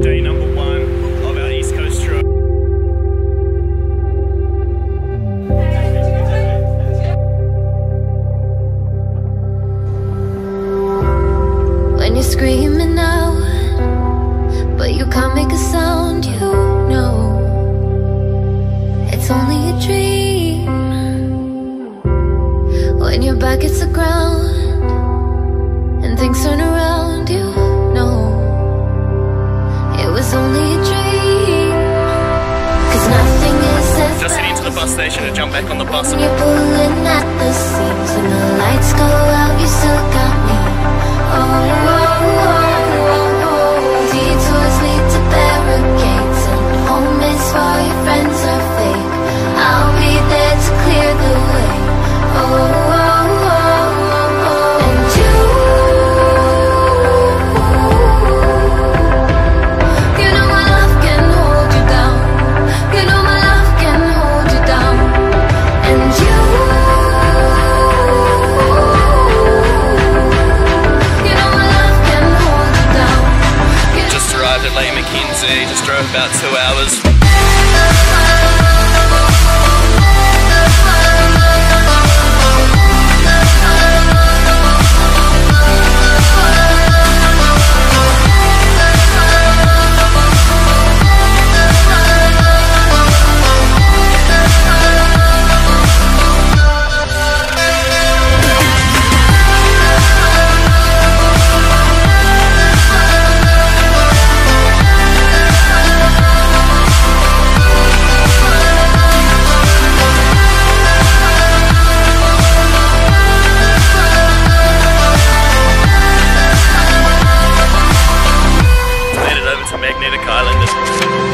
Day number one of our East Coast trip. When you're screaming out, but you can't make a sound, you know it's only a dream. When your back hits the ground and things turn around. Station to jump back on the bus. drove about two hours. magnetic Island.